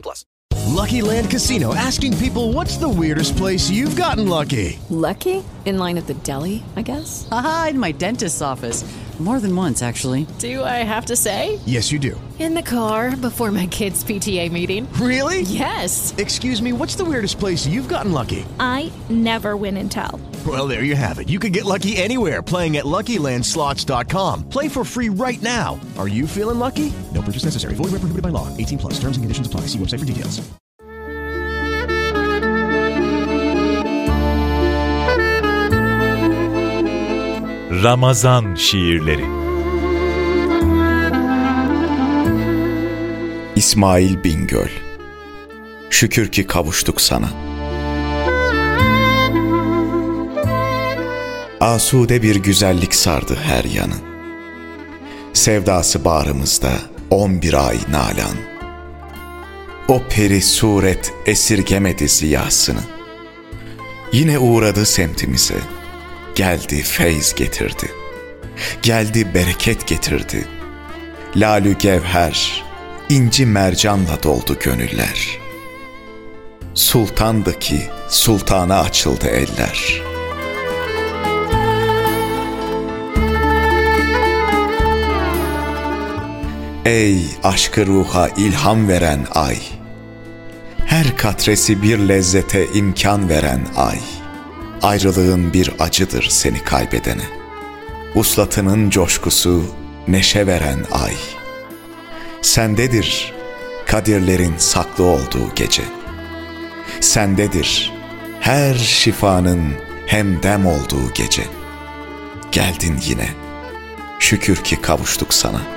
plus. Lucky Land Casino asking people what's the weirdest place you've gotten lucky? Lucky? In line at the deli, I guess? Aha, in my dentist's office. More than once, actually. Do I have to say? Yes, you do. In the car before my kids' PTA meeting. Really? Yes. Excuse me, what's the weirdest place you've gotten lucky? I never win and tell. Well, there you have it. You can get lucky anywhere playing at LuckyLandSlots.com. Play for free right now. Are you feeling lucky? Purchase necessary. Void where prohibited by law. 18 plus. Terms and conditions apply. See website for details. Ramazan şiirleri İsmail Bingöl Şükür ki kavuştuk sana. Asude bir güzellik sardı her yanı. Sevdası bağrımızda on bir ay nalan. O peri suret esirgemedi ziyasını. Yine uğradı semtimize. Geldi feyz getirdi. Geldi bereket getirdi. Lalü gevher, inci mercanla doldu gönüller. Sultandı ki sultana açıldı eller. Ey aşkı ruha ilham veren ay! Her katresi bir lezzete imkan veren ay! Ayrılığın bir acıdır seni kaybedene. Uslatının coşkusu neşe veren ay. Sendedir kadirlerin saklı olduğu gece. Sendedir her şifanın hemdem olduğu gece. Geldin yine. Şükür ki kavuştuk sana.''